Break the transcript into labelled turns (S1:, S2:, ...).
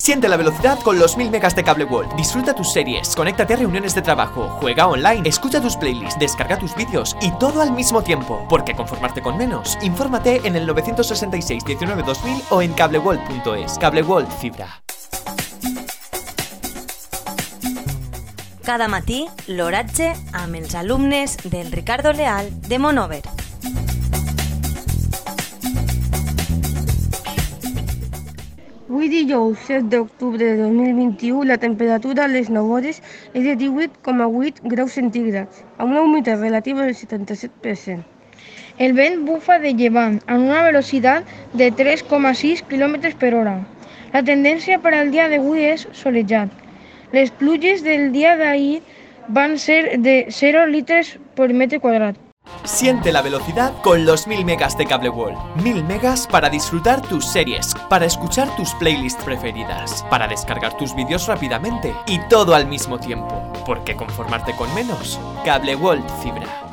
S1: Siente la velocidad con los 1000 megas de Cable World. Disfruta tus series, conéctate a reuniones de trabajo, juega online, escucha tus playlists, descarga tus vídeos y todo al mismo tiempo. Porque conformarte con menos. Infórmate en el 966 19 2000 o en cableworld.es. Cable World Fibra.
S2: Cada matí, l'oratge amb els del Ricardo Leal de Monover.
S3: Dijous 7 d'octubre de 2021 la temperatura a les 9 hores és de 18,8 graus centígrads, amb una humitat relativa del 77%.
S4: El vent bufa de llevant amb una velocitat de 3,6 km per hora. La tendència per al dia d'avui és solejat. Les pluges del dia d'ahir van ser de 0 litres per metre quadrat.
S1: Siente la velocidad con los 1000 megas de Cable World. 1000 megas para disfrutar tus series, para escuchar tus playlists preferidas, para descargar tus vídeos rápidamente y todo al mismo tiempo. Porque conformarte con menos. Cable World Fibra.